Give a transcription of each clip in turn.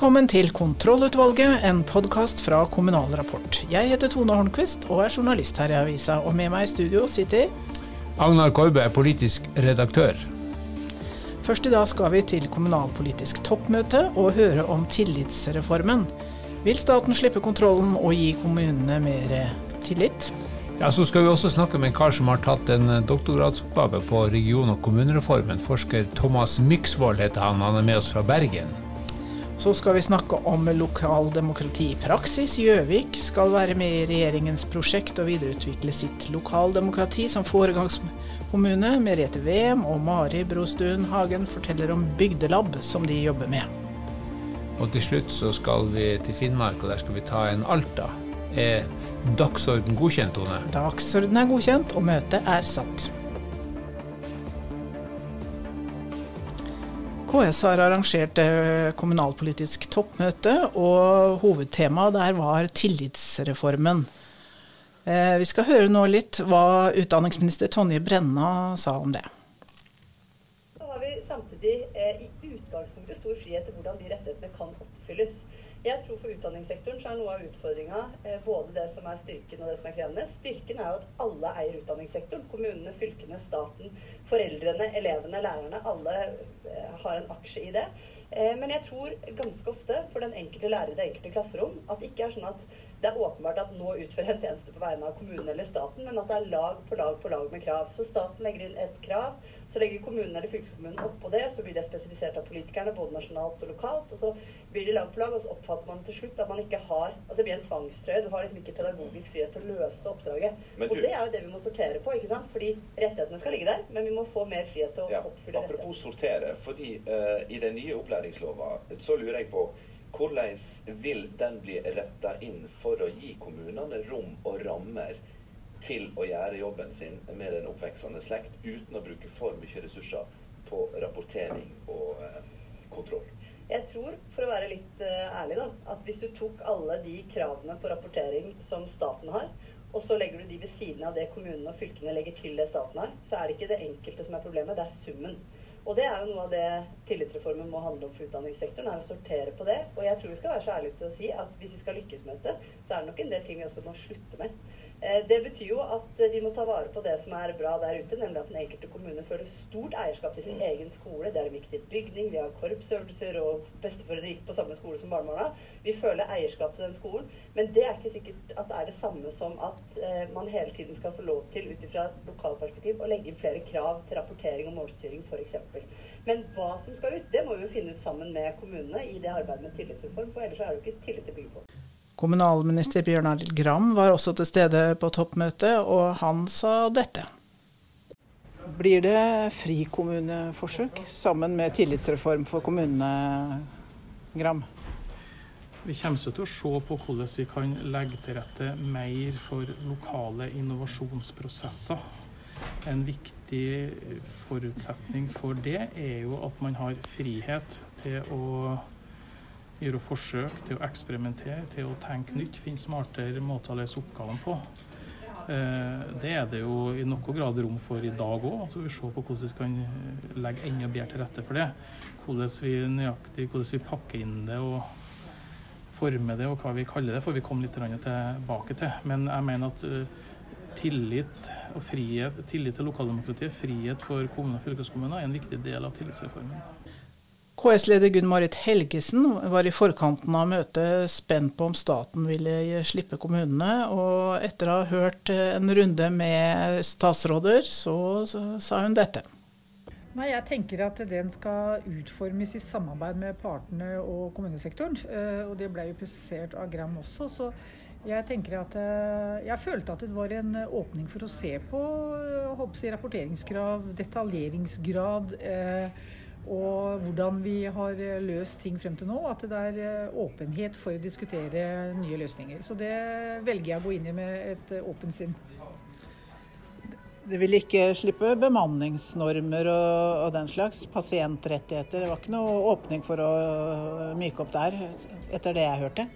Velkommen til Kontrollutvalget, en podkast fra Kommunal Rapport. Jeg heter Tone Hornquist og er journalist her i avisa, og med meg i studio sitter Agnar Korbe er politisk redaktør. Først i dag skal vi til kommunalpolitisk toppmøte og høre om tillitsreformen. Vil staten slippe kontrollen og gi kommunene mer tillit? Ja, Så skal vi også snakke med en kar som har tatt en doktorgradsoppgave på region- og kommunereformen. Forsker Thomas Myksvold heter han, han er med oss fra Bergen. Så skal vi snakke om lokaldemokrati i praksis. Gjøvik skal være med i regjeringens prosjekt og videreutvikle sitt lokaldemokrati som foregangskommune. Merete Wem og Mari Brostuen Hagen forteller om Bygdelab, som de jobber med. Og til slutt så skal vi til Finnmark, og der skal vi ta en Alta. Er dagsorden godkjent, Tone? Dagsorden er godkjent, og møtet er satt. KS har arrangert eh, kommunalpolitisk toppmøte, og hovedtemaet der var tillitsreformen. Eh, vi skal høre nå litt hva utdanningsminister Tonje Brenna sa om det. Så har vi samtidig eh, i utgangspunktet stor frihet til hvordan de rettighetene kan oppfylles. Jeg tror For utdanningssektoren så er noe av utfordringa eh, både det som er styrken og det som er krevende. Styrken er jo at alle eier utdanningssektoren. Kommunene, fylkene, staten, foreldrene, elevene, lærerne. Alle eh, har en aksje i det. Eh, men jeg tror ganske ofte for den enkelte lærer i det enkelte klasserom at det ikke er sånn at det er åpenbart at nå utfører en tjeneste på vegne av kommunen eller staten, men at det er lag på lag på lag med krav. Så staten legger inn et krav, så legger kommunen eller fylkeskommunen oppå det, så blir det spesifisert av politikerne både nasjonalt og lokalt, og så blir det lag på lag, og så oppfatter man til slutt at man ikke har Altså det blir en tvangstrøye. Du har liksom ikke pedagogisk frihet til å løse oppdraget. Og det er jo det vi må sortere på, ikke sant. Fordi rettighetene skal ligge der, men vi må få mer frihet til å ja, oppfylle rettighetene. Apropos sortere, fordi uh, i den nye opplæringslova så lurer jeg på hvordan vil den bli retta inn for å gi kommunene rom og rammer til å gjøre jobben sin med den oppveksende slekt, uten å bruke for mye ressurser på rapportering og eh, kontroll? Jeg tror, for å være litt uh, ærlig, da, at hvis du tok alle de kravene på rapportering som staten har, og så legger du de ved siden av det kommunene og fylkene legger til det staten har, så er det ikke det enkelte som er problemet, det er summen. Og det er jo noe av det tillitsreformen må handle om for utdanningssektoren, er å sortere på det. Og jeg tror vi skal være så ærlige til å si at hvis vi skal lykkes med dette, så er det nok en del ting vi også må slutte med. Eh, det betyr jo at eh, vi må ta vare på det som er bra der ute, nemlig at den enkelte kommune føler stort eierskap til sin egen skole. Det er en viktig bygning, vi har korpsøvelser, og besteforeldre gikk på samme skole som barnebarna. Vi føler eierskap til den skolen, men det er ikke sikkert at det er det samme som at eh, man hele tiden skal få lov til, ut ifra et lokalperspektiv, å legge inn flere krav til rapportering og målstyring, f.eks. Men hva som skal ut, det må vi jo finne ut sammen med kommunene i det arbeidet med tillitsreform, for ellers er det jo ikke tillit til å bygge på. Kommunalminister Bjørn Arild Gram var også til stede på toppmøtet, og han sa dette. Blir det frikommuneforsøk sammen med tillitsreform for kommunene, Gram? Vi kommer til å se på hvordan vi kan legge til rette mer for lokale innovasjonsprosesser. En viktig forutsetning for det er jo at man har frihet til å gjøre forsøk til å eksperimentere, til å tenke nytt, finne smartere måter å løse oppgavene på. Eh, det er det jo i noen grad rom for i dag òg. Så vi ser på hvordan vi kan legge enda bedre til rette for det. Hvordan vi nøyaktig, hvordan vi pakker inn det og former det, og hva vi kaller det, får vi komme litt tilbake til. Men jeg mener at eh, tillit og frihet, tillit til lokaldemokratiet, frihet for kommuner og fylkeskommuner, er en viktig del av tillitsreformen. KS-leder Gunn-Marit Helgesen var i forkanten av møtet spent på om staten ville slippe kommunene. Og etter å ha hørt en runde med statsråder, så, så sa hun dette. Nei, Jeg tenker at den skal utformes i samarbeid med partene og kommunesektoren. Eh, og det ble jo presisert av Gram også. så jeg tenker at eh, jeg følte at det var en åpning for å se på håper jeg, rapporteringskrav, detaljeringsgrad. Eh, og hvordan vi har eh, løst ting frem til nå. At det er eh, åpenhet for å diskutere nye løsninger. Så det velger jeg å gå inn i med et eh, åpent sinn. Det vil ikke slippe bemanningsnormer og, og, den slags. Pasientrettigheter. Det var ikke noe åpning for å myke opp der, etter det jeg hørte.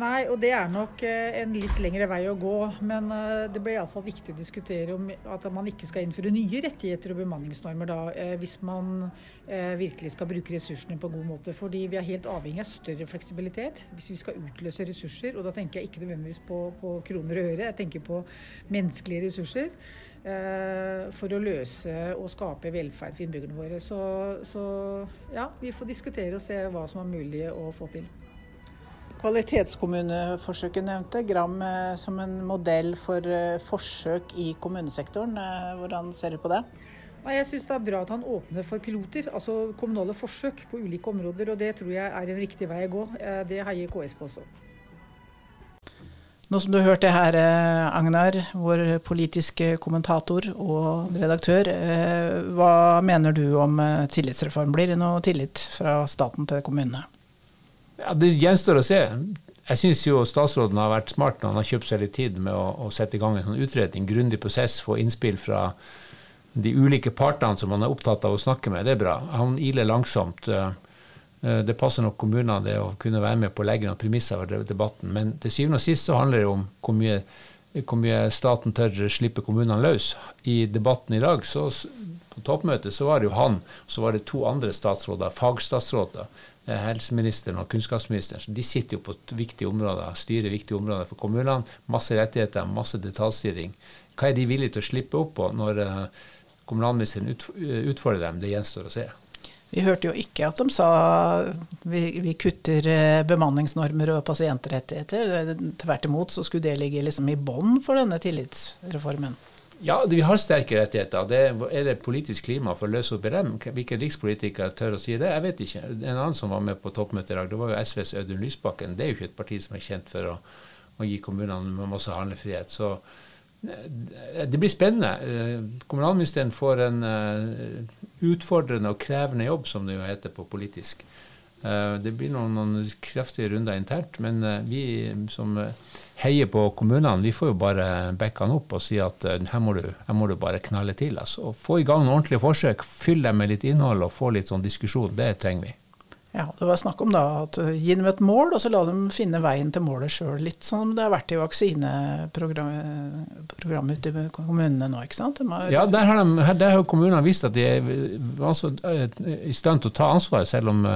Nei, og det er nok eh, en litt lengre vei å gå. Men eh, det blir iallfall viktig å diskutere om at man ikke skal innføre nye rettigheter og bemanningsnormer da, eh, hvis man virkelig skal bruke ressursene på en god måte. Fordi vi er helt avhengig av større fleksibilitet hvis vi skal utløse ressurser. Og da tenker jeg ikke nødvendigvis på, på kroner og øre, jeg tenker på menneskelige ressurser. For å løse og skape velferd for innbyggerne våre. Så, så ja, vi får diskutere og se hva som er mulig å få til. Kvalitetskommuneforsøket nevnte Gram eh, som en modell for eh, forsøk i kommunesektoren. Eh, hvordan ser du på det? Jeg syns det er bra at han åpner for piloter, altså kommunale forsøk på ulike områder. og Det tror jeg er en riktig vei å gå. Det heier KS på også. Nå som du hørte her, Agnar, vår politiske kommentator og redaktør. Hva mener du om tillitsreform? Blir det noe tillit fra staten til kommunene? Ja, Det gjenstår å se. Jeg syns jo statsråden har vært smart når han har kjøpt seg litt tid med å, å sette i gang en sånn utredning, grundig prosess, få innspill fra de ulike partene som han er opptatt av å snakke med. Det er bra. Han iler langsomt. Eh, eh, det passer nok kommunene det å kunne være med på å legge noen premisser for debatten. Men til syvende og sist så handler det om hvor mye, hvor mye staten tør slippe kommunene løs. I debatten i dag, så, på toppmøtet, så var det jo han, så var det to andre statsråder, fagstatsråder helseministeren og kunnskapsministeren. De sitter jo på viktige områder, styrer viktige områder for kommunene. Masse rettigheter, masse detaljstyring. Hva er de villige til å slippe opp på når uh, kommunalministeren utfordrer dem? Det gjenstår å se. Vi hørte jo ikke at de sa vi, vi kutter eh, bemanningsnormer og pasientrettigheter. Tvert imot så skulle det ligge liksom i bånn for denne tillitsreformen. Ja, vi har sterke rettigheter. Det er det politisk klima for å løse opp i dem? Hvilke rikspolitikere tør å si det? Jeg vet ikke. En annen som var med på toppmøtet i dag, det var jo SVs Audun Lysbakken. Det er jo ikke et parti som er kjent for å, å gi kommunene masse handlefrihet. Så eh, det blir spennende. Eh, kommunalministeren får en eh, utfordrende og krevende jobb, som det jo heter på politisk. Det blir noen, noen kraftige runder internt, men vi som heier på kommunene. Vi får jo bare backe han opp og si at her, må du, her, må du, bare knalle til. Altså. Få i gang noen ordentlige forsøk, fylle dem med litt innhold og få litt sånn diskusjon. Det trenger vi. Ja, Det var snakk om da at gi dem et mål, og så la dem finne veien til målet sjøl. Litt som det har vært i vaksineprogrammet ute i kommunene nå. ikke sant? Har, ja, der har, de, der har kommunene vist at de er altså, i stand til å ta ansvar, selv om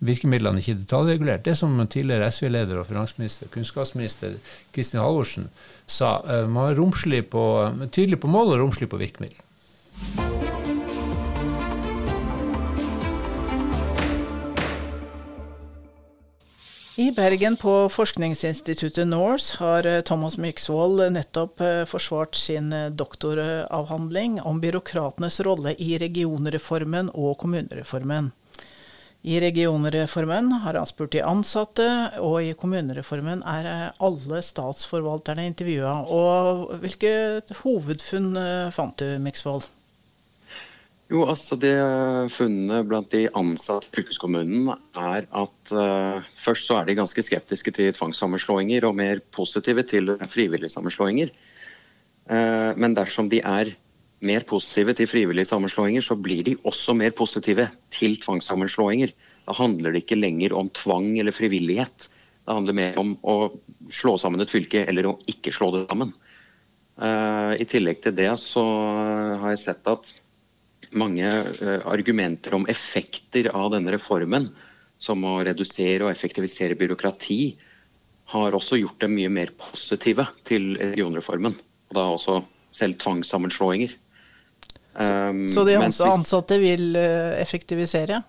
virkemidlene ikke detaljregulert. Det som tidligere SV-leder og finansminister kunnskapsminister Kristin Halvorsen sa, eh, man er på, tydelig på mål og romslig på virkemiddel. I Bergen på forskningsinstituttet Nors har eh, Thomas Myksvold nettopp eh, forsvart sin doktoravhandling om byråkratenes rolle i regionreformen og kommunereformen. I regionreformen har han spurt de ansatte, og i kommunereformen er alle statsforvalterne intervjua. Og hvilke hovedfunn eh, fant du, Miksvold? Jo, altså det Funnene blant de ansatte i fylkeskommunen er at uh, først så er de ganske skeptiske til tvangssammenslåinger og mer positive til frivillige sammenslåinger. Uh, men dersom de er mer positive til frivillige sammenslåinger, så blir de også mer positive til tvangssammenslåinger. Da handler det ikke lenger om tvang eller frivillighet. Det handler mer om å slå sammen et fylke eller å ikke slå det sammen. Uh, I tillegg til det så har jeg sett at mange uh, argumenter om effekter av denne reformen, som å redusere og effektivisere byråkrati, har også gjort dem mye mer positive til regionreformen. Og da også selv tvangssammenslåinger. Um, så, de ansatte vil eh, effektivisere?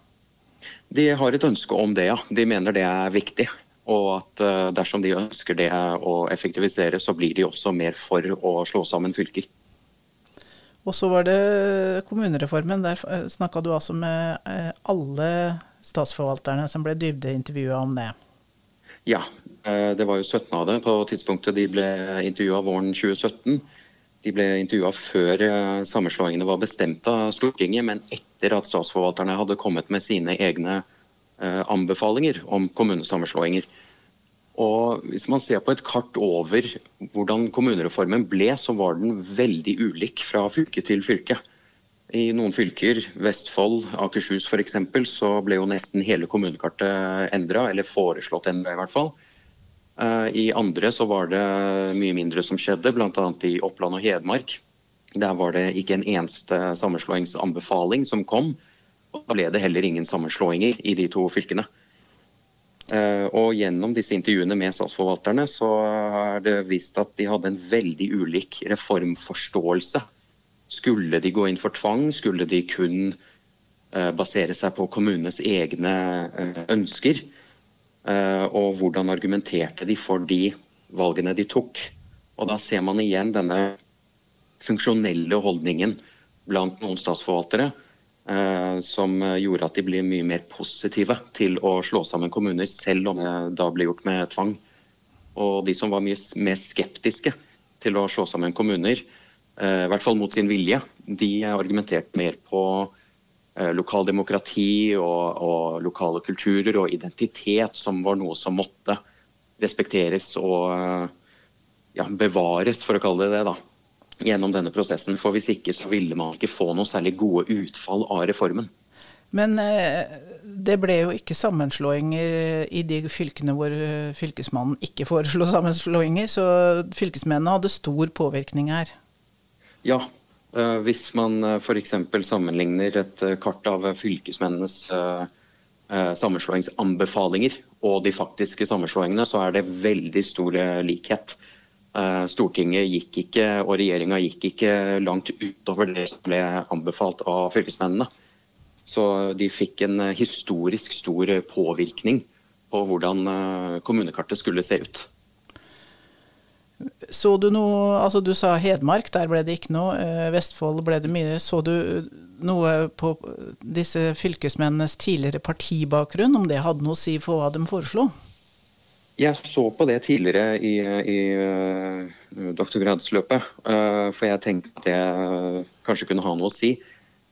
De har et ønske om det, ja. De mener det er viktig. Og at uh, dersom de ønsker det å effektivisere, så blir de også mer for å slå sammen fylker. Og så var det kommunereformen. Der eh, snakka du altså med alle statsforvalterne som ble dybdeintervjua om det? Ja, det var jo 17 av det på tidspunktet de ble intervjua våren 2017. De ble intervjua før eh, sammenslåingene var bestemt av Stortinget, men etter at statsforvalterne hadde kommet med sine egne eh, anbefalinger om kommunesammenslåinger. Og Hvis man ser på et kart over hvordan kommunereformen ble, så var den veldig ulik fra fylke til fylke. I noen fylker, Vestfold, Akershus f.eks., så ble jo nesten hele kommunekartet endra, eller foreslått endra i hvert fall. I andre så var det mye mindre som skjedde, bl.a. i Oppland og Hedmark. Der var det ikke en eneste sammenslåingsanbefaling som kom. Og da ble det heller ingen sammenslåinger i de to fylkene. Eh, og gjennom disse intervjuene med statsforvalterne så er det vist at de hadde en veldig ulik reformforståelse. Skulle de gå inn for tvang? Skulle de kun eh, basere seg på kommunenes egne eh, ønsker? Og hvordan argumenterte de for de valgene de tok? Og da ser man igjen denne funksjonelle holdningen blant noen statsforvaltere eh, som gjorde at de ble mye mer positive til å slå sammen kommuner, selv om det da ble gjort med tvang. Og de som var mye mer skeptiske til å slå sammen kommuner, eh, i hvert fall mot sin vilje, de argumenterte mer på eh, lokaldemokrati og, og lokale kulturer og identitet som var noe som måtte respekteres og ja, bevares, for å kalle det det. da gjennom denne prosessen. For hvis ikke så ville man ikke få noe særlig gode utfall av reformen. Men eh, det ble jo ikke sammenslåinger i de fylkene hvor eh, fylkesmannen ikke foreslo sammenslåinger, så fylkesmennene hadde stor påvirkning her. Ja, eh, hvis man f.eks. sammenligner et kart av fylkesmennenes sammenslåingsanbefalinger og de faktiske sammenslåingene, så er det veldig stor likhet. Eh, Stortinget gikk ikke, og regjeringa gikk ikke langt utover det som ble anbefalt av fylkesmennene. Så de fikk en eh, historisk stor påvirkning på hvordan eh, kommunekartet skulle se ut. Så du noe Altså du sa Hedmark, der ble det ikke noe. Vestfold ble det mye. Så du noe på disse fylkesmennenes tidligere partibakgrunn, om det hadde noe å si for hva de foreslo? Jeg så på det tidligere i, i uh, doktorgradsløpet, for jeg tenkte det kanskje kunne ha noe å si.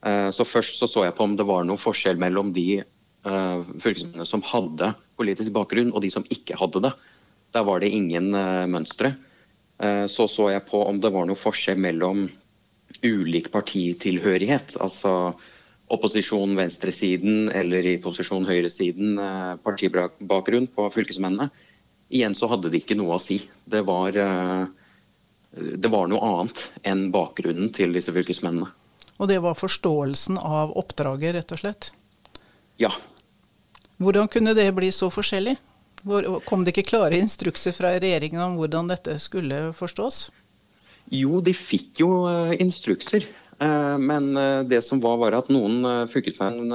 så Først så, så jeg på om det var noen forskjell mellom de fylkesmennene som hadde politisk bakgrunn, og de som ikke hadde det. Der var det ingen mønstre. Så så jeg på om det var noe forskjell mellom ulik partitilhørighet. altså opposisjon venstresiden eller i posisjon høyresiden partibakgrunn på fylkesmennene igjen så hadde det ikke noe å si. Det var, eh, det var noe annet enn bakgrunnen til disse fylkesmennene. Og det var forståelsen av oppdraget, rett og slett? Ja. Hvordan kunne det bli så forskjellig? Kom det ikke klare instrukser fra regjeringen om hvordan dette skulle forstås? Jo, de fikk jo eh, instrukser. Eh, men det som var, var at noen fylkesmenn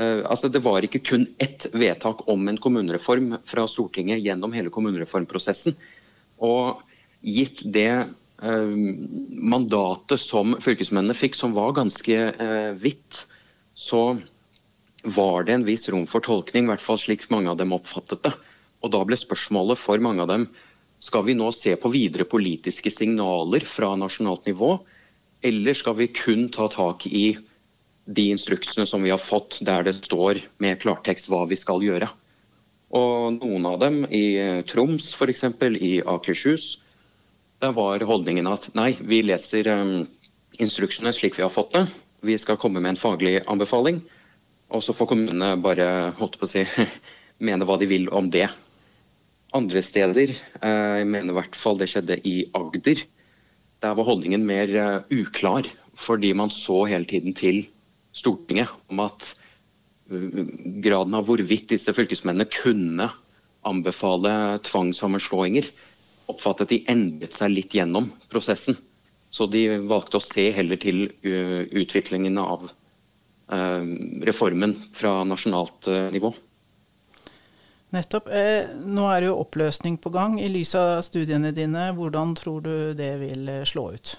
Eh, altså Det var ikke kun ett vedtak om en kommunereform fra Stortinget gjennom hele kommunereformprosessen. Og gitt det eh, mandatet som fylkesmennene fikk, som var ganske hvitt, så var det en viss rom for tolkning, i hvert fall slik mange av dem oppfattet det. Og da ble spørsmålet for mange av dem skal vi nå se på videre politiske signaler fra nasjonalt nivå, eller skal vi kun ta tak i de instruksene som vi har fått der det står med klartekst hva vi skal gjøre. Og noen av dem i Troms, f.eks. i Akershus, der var holdningen at nei, vi leser um, instruksene slik vi har fått det. Vi skal komme med en faglig anbefaling. Og så får kommunene bare holdt på å si, mene hva de vil om det. Andre steder, eh, jeg mener i hvert fall det skjedde i Agder, der var holdningen mer uh, uklar. Fordi man så hele tiden til Stortinget om at uh, graden av hvorvidt disse fylkesmennene kunne anbefale tvangssammenslåinger, oppfattet de endret seg litt gjennom prosessen. Så de valgte å se heller til utviklingen av reformen fra nasjonalt nivå. Nettopp. nå er det jo oppløsning på gang. I lys av studiene dine, hvordan tror du det vil slå ut?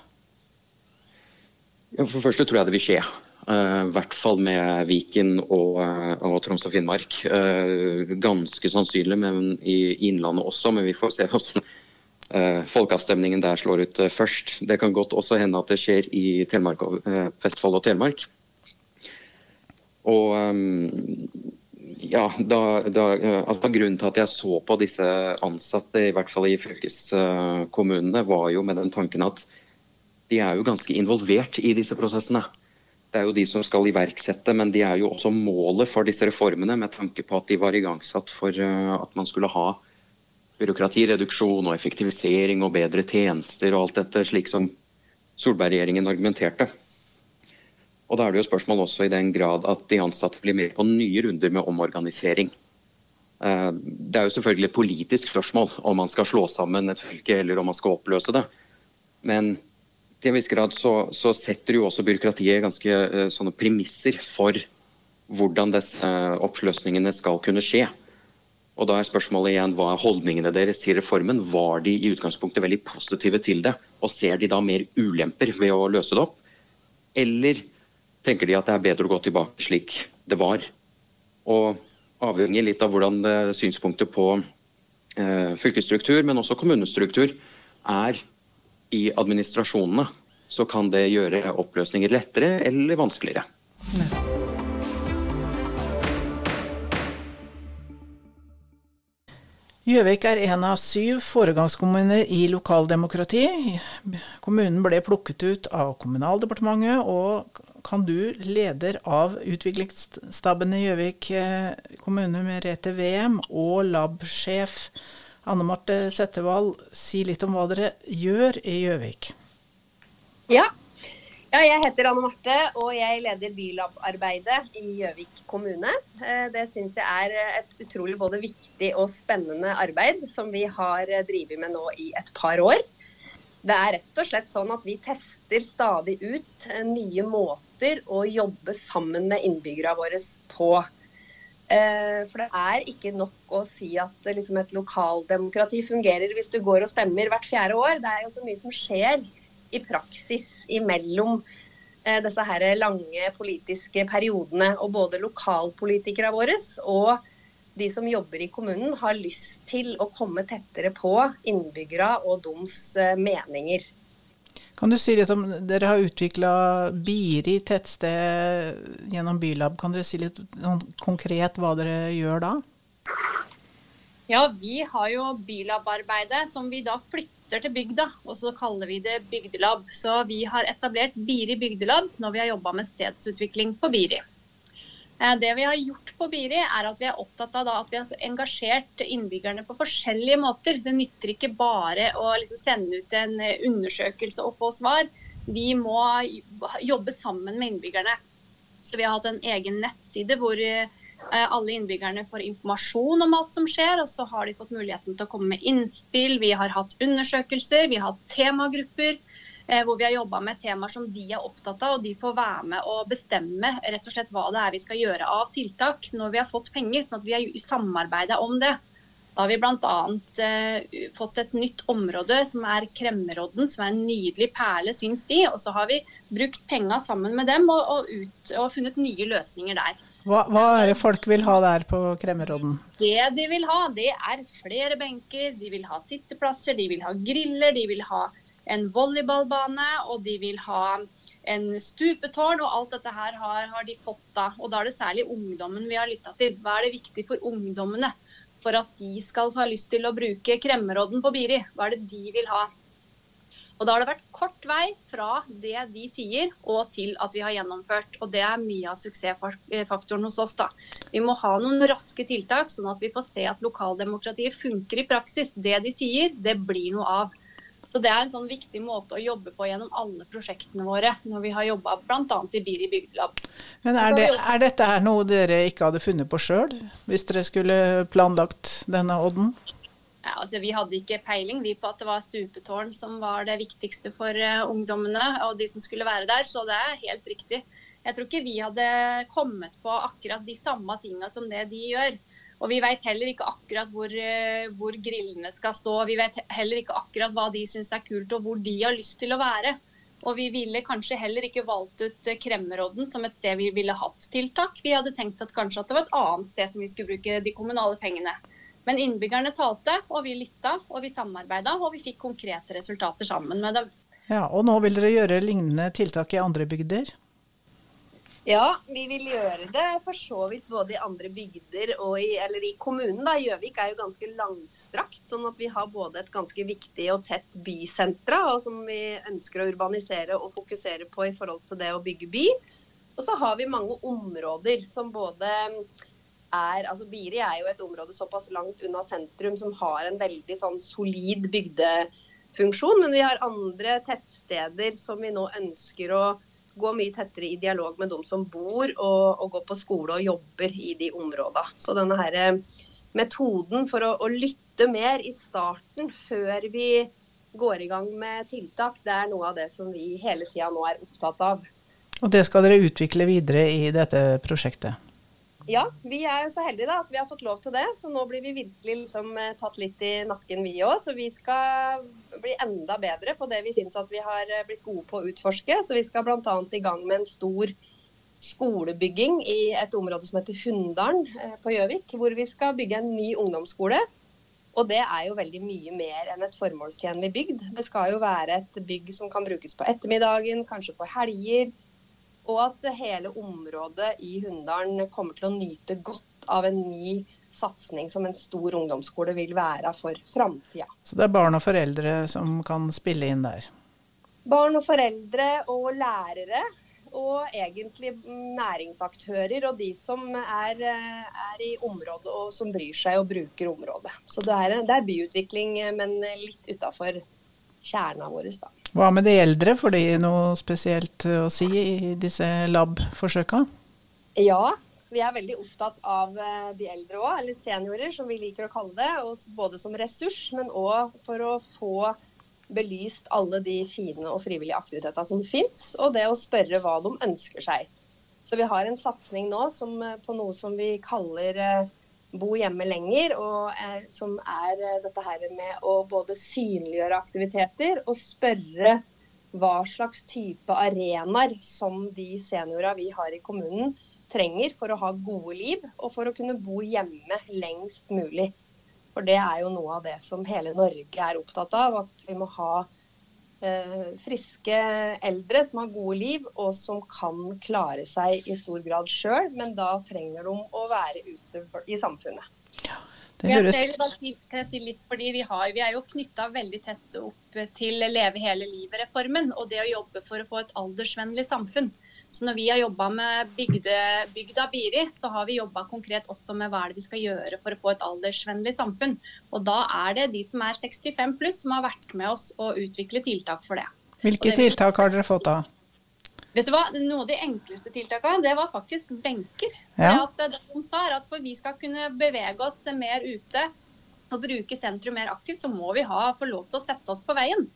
For det første tror jeg det vil skje. I hvert fall med Viken og, og Troms og Finnmark. Ganske sannsynlig men i Innlandet også, men vi får se hvordan folkeavstemningen der slår ut først. Det kan godt også hende at det skjer i Telemark Vestfold og Telemark. Og um, ja, da, da, altså, Grunnen til at jeg så på disse ansatte, i hvert fall i fylkeskommunene, var jo med den tanken at de er jo ganske involvert i disse prosessene. Det er jo de som skal iverksette, men de er jo også målet for disse reformene, med tanke på at de var igangsatt for eh, at man skulle ha byråkratireduksjon og effektivisering og bedre tjenester og alt dette, slik som Solberg-regjeringen argumenterte. Og Da er det jo spørsmål også i den grad at de ansatte blir med på nye runder med omorganisering. Eh, det er jo selvfølgelig et politisk spørsmål om man skal slå sammen et fylke eller om man skal oppløse det. Men til en viss grad så, så setter jo også byråkratiet ganske uh, sånne premisser for hvordan disse uh, oppløsningene skal kunne skje. Og da er spørsmålet igjen hva er holdningene deres til reformen? Var de i utgangspunktet veldig positive til det, og ser de da mer ulemper ved å løse det opp? Eller tenker de at det er bedre å gå tilbake slik det var? Og avhengig litt av hvordan uh, synspunktet på fylkesstruktur, men også kommunestruktur, er i administrasjonene, så kan det gjøre oppløsninger lettere eller vanskeligere. Gjøvik er en av syv foregangskommuner i lokaldemokrati. Kommunen ble plukket ut av Kommunaldepartementet, og kan du, leder av utviklingsstaben i Gjøvik eh, kommune, Merete VM, og lab-sjef Anne Marte Settevold, si litt om hva dere gjør i Gjøvik. Ja. ja. jeg heter Anne Marte, og jeg leder Bylab-arbeidet i Gjøvik kommune. Eh, det syns jeg er et utrolig både viktig og spennende arbeid som vi har drevet med nå i et par år. Det er rett og slett sånn at vi tester stadig ut nye måter å jobbe sammen med innbyggerne våre på. Eh, for det er ikke nok å si at liksom, et lokaldemokrati fungerer hvis du går og stemmer hvert fjerde år. Det er jo så mye som skjer i praksis imellom eh, disse her lange politiske periodene. Og både lokalpolitikere våre og de som jobber i kommunen, har lyst til å komme tettere på innbyggere og deres eh, meninger. Kan du si litt om Dere har utvikla Biri tettsted gjennom Bylab. Kan dere si litt konkret hva dere gjør da? Ja, Vi har jo Bylab-arbeidet som vi da flytter til bygda, og så kaller vi det Bygdelab. Så vi har etablert Biri bygdelab når vi har jobba med stedsutvikling på Biri. Eh, det vi har gjort på Biri, er at vi er opptatt av at vi har engasjert innbyggerne på forskjellige måter. Det nytter ikke bare å liksom sende ut en eh, undersøkelse og få svar. Vi må jobbe sammen med innbyggerne. Så Vi har hatt en egen nettside hvor eh, alle innbyggerne får informasjon om alt som skjer. og Så har de fått muligheten til å komme med innspill. Vi har hatt undersøkelser, vi har hatt temagrupper. Eh, hvor vi har jobba med temaer som de er opptatt av. og De får være med og bestemme rett og slett hva det er vi skal gjøre av tiltak når vi har fått penger. sånn at vi har samarbeida om det. Da har vi bl.a. Eh, fått et nytt område som er Kremmerodden, som er en nydelig perle, syns de. Og så har vi brukt penga sammen med dem og, og, ut, og, funnet nye løsninger der. Hva, hva, er det folk vil ha der på Kremmerodden? Det de vil ha, det er flere benker, de vil ha sitteplasser, de vil ha griller, de vil ha en volleyballbane, og de vil ha en stupetårn. Og alt dette her har, har, de fått da. Og da er det særlig ungdommen vi har lytta til. Hva er det viktig for ungdommene for at de skal ha lyst til å bruke kremmerodden på Biri? Hva er det de vil ha? Og Da har det vært kort vei fra det de sier og til at vi har gjennomført. Og Det er mye av suksessfaktoren hos oss. da. Vi må ha noen raske tiltak, sånn at vi får se at lokaldemokratiet funker i praksis. Det de sier, det blir noe av. Så det er en sånn viktig måte å jobbe på gjennom alle prosjektene våre, når vi har jobba bl.a. i Biri bygdelab. Men er, det, er, dette her noe dere ikke hadde funnet på sjøl, hvis dere skulle planlagt denne odden? Ja, altså Vi hadde ikke peiling vi på at det var stupetårn som var det viktigste for uh, ungdommene og de som skulle være der, så det er helt riktig. Jeg tror ikke vi hadde kommet på akkurat de samme tinga som det de gjør. Og vi vet heller ikke akkurat hvor, eh, hvor, grillene skal stå. Vi vet heller ikke akkurat hva de syns er kult og hvor de har lyst til å være. Og vi ville kanskje heller ikke valgt ut eh, Kremmerodden som et sted vi ville hatt tiltak. Vi hadde tenkt at kanskje at det var et annet sted som vi skulle bruke de kommunale pengene. Men innbyggerne talte, og vi lytta, og vi samarbeida, og vi fikk konkrete resultater sammen med dem. Ja, Og nå vil dere gjøre lignende tiltak i andre bygder? Ja, vi vil gjøre det for så vidt både i andre bygder og i, eller i kommunen. da. Gjøvik er jo ganske langstrakt, sånn at vi har både et ganske viktig og tett bysentra, og som vi ønsker å urbanisere og fokusere på i forhold til det å bygge by. Og så har vi mange områder som både er altså Biri er jo et område såpass langt unna sentrum som har en veldig sånn solid bygdefunksjon. Men vi har andre tettsteder som vi nå ønsker å gå mye tettere i dialog med de som bor og, og går på skole og jobber i de områdene. Så denne her eh, metoden for å, å lytte mer i starten, før vi går i gang med tiltak, det er noe av det som vi hele tida nå er opptatt av. Og det skal dere utvikle videre i dette prosjektet? Ja, vi er så heldige da, at vi har fått lov til det. Så nå blir vi virkelig liksom, eh, tatt litt i nakken vi òg. Så vi skal bli enda bedre på det vi syns at vi har eh, blitt gode på å utforske. Så vi skal bl.a. i gang med en stor skolebygging i et område som heter Hunndalen eh, på Gjøvik. Hvor vi skal bygge en ny ungdomsskole og det er jo veldig mye mer enn et formålstjenlig bygd. Det skal jo være et bygg som kan brukes på ettermiddagen, kanskje på helger. Og at hele området i Hunndalen kommer til å nyte godt av en ny satsing som en stor ungdomsskole vil være for framtida. Så det er barn og foreldre som kan spille inn der? Barn og foreldre og lærere og egentlig næringsaktører og de som er, er, i området og som bryr seg og bruker området. Så det er, det er byutvikling, men litt utafor kjerna vår. Da. Hva med de eldre, får de noe spesielt å si i disse lab-forsøka? Ja, vi er veldig opptatt av eh, de eldre òg, eller seniorer som vi liker å kalle det. Både som ressurs, men òg for å få belyst alle de fine og frivillige aktivitetene som finnes, og det å spørre hva de ønsker seg. Så vi har en satsing nå som, eh, på noe som vi kaller eh, bo hjemme lenger, og eh, som er eh, dette her med å både synliggjøre aktiviteter og spørre hva slags type arenaer som de seniorene vi har i kommunen trenger for å ha gode liv og for å kunne bo hjemme lengst mulig. For det er jo noe av det som hele Norge er opptatt av. At vi må ha friske eldre som har gode liv, og som kan klare seg i stor grad sjøl. Men da trenger de å være ute i samfunnet. Ja, det høres... Jeg kan si litt, fordi vi, har, vi er jo knytta veldig tett opp til Leve hele livet-reformen og det å jobbe for å få et aldersvennlig samfunn. Så når vi har jobba med bygde, bygda Biri, så har vi jobba konkret også med hva er det vi skal gjøre for å få et aldersvennlig samfunn. Og da er det de som er 65 pluss som har vært med oss å utvikle tiltak for det. Hvilke det tiltak har dere fått da? Vet du hva, Noe av de enkleste tiltakene det var faktisk benker. Ja. At det de sa er at For vi skal kunne bevege oss mer ute og bruke sentrum mer aktivt, så må vi ha, få lov til å sette oss på veien.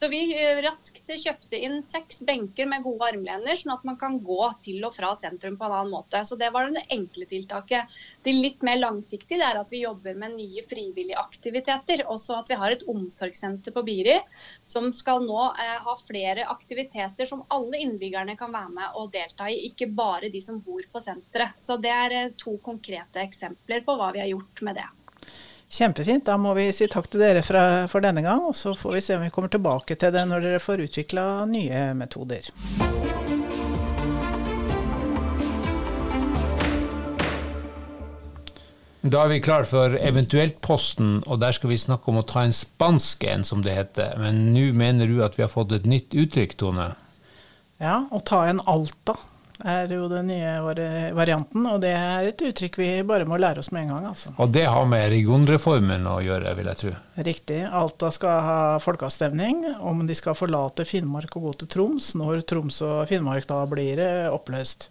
Så vi eh, raskt kjøpte inn seks benker med gode armlener, sånn at man kan gå til og fra sentrum på en annen måte. Så Det var det enkle tiltaket. Det litt mer langsiktige er at vi jobber med nye frivillige aktiviteter. Også at vi har et omsorgssenter på Biri som skal nå eh, ha flere aktiviteter som alle innbyggerne kan være med og delta i, ikke bare de som bor på senteret. Så Det er eh, to konkrete eksempler på hva vi har gjort med det. Kjempefint. Da må vi si takk til dere fra, for denne gang, og så får vi se om vi kommer tilbake til det når dere får utvikla nye metoder. Da er vi klar for Eventuelt-posten, og der skal vi snakke om å ta en spansk en, som det heter. Men nå mener du at vi har fått et nytt uttrykk, Tone? Ja, å ta en Alta er jo den nye varianten, og det er et uttrykk vi bare må lære oss med en gang. Altså. Og det har med regionreformen å gjøre, vil jeg tro? Riktig. Alta skal ha folkeavstemning om de skal forlate Finnmark og gå til Troms, når Troms og Finnmark da blir eh, oppløst.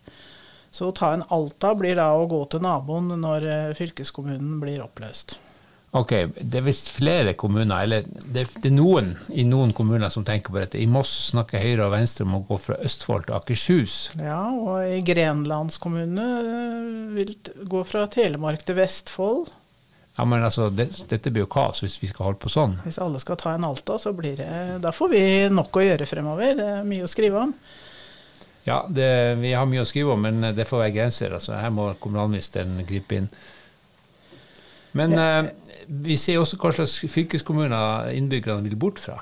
Så å ta en Alta blir da å gå til naboen når eh, fylkeskommunen blir oppløst. Ok, det er visst flere kommuner, eller det, er noen i noen kommuner som tenker på dette. I Moss snakker Høyre og Venstre om å gå fra Østfold til Akershus. Ja, og i Grenlandskommune eh, vil gå fra Telemark til Vestfold. Ja, men altså, det, Dette blir jo kaos hvis vi skal holde på sånn. Hvis alle skal ta en Alta, så blir det Da får vi nok å gjøre fremover. Det er mye å skrive om. Ja, det, vi har mye å skrive om, men det får være grenser. Altså, her må kommunalministeren gripe inn. Men ja. eh, vi ser også hva slags fylkeskommuner innbyggerne vil bort fra.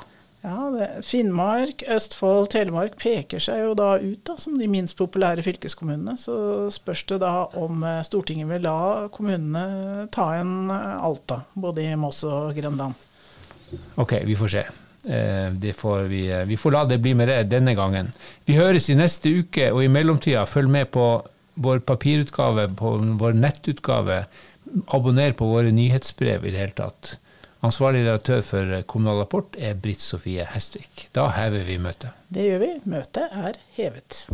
Ja, det, Finnmark, Østfold, Telemark peker seg jo da ut da, som de minst populære fylkeskommunene. Så spørs det da om eh, Stortinget vil la kommunene ta en eh, Alta, både i Moss og Grenland. Ok, vi får se. Eh, får vi, vi, får la det bli med det denne gangen. Vi høres i neste uke, og i mellomtida følg med på vår papirutgave, på vår nettutgave. Abonner på våre nyhetsbrev i det hele tatt. Ansvarlig redaktør for Kommunal Rapport er Britt Sofie Hestvik. Da hever vi møtet. Det gjør vi. Møtet er hevet.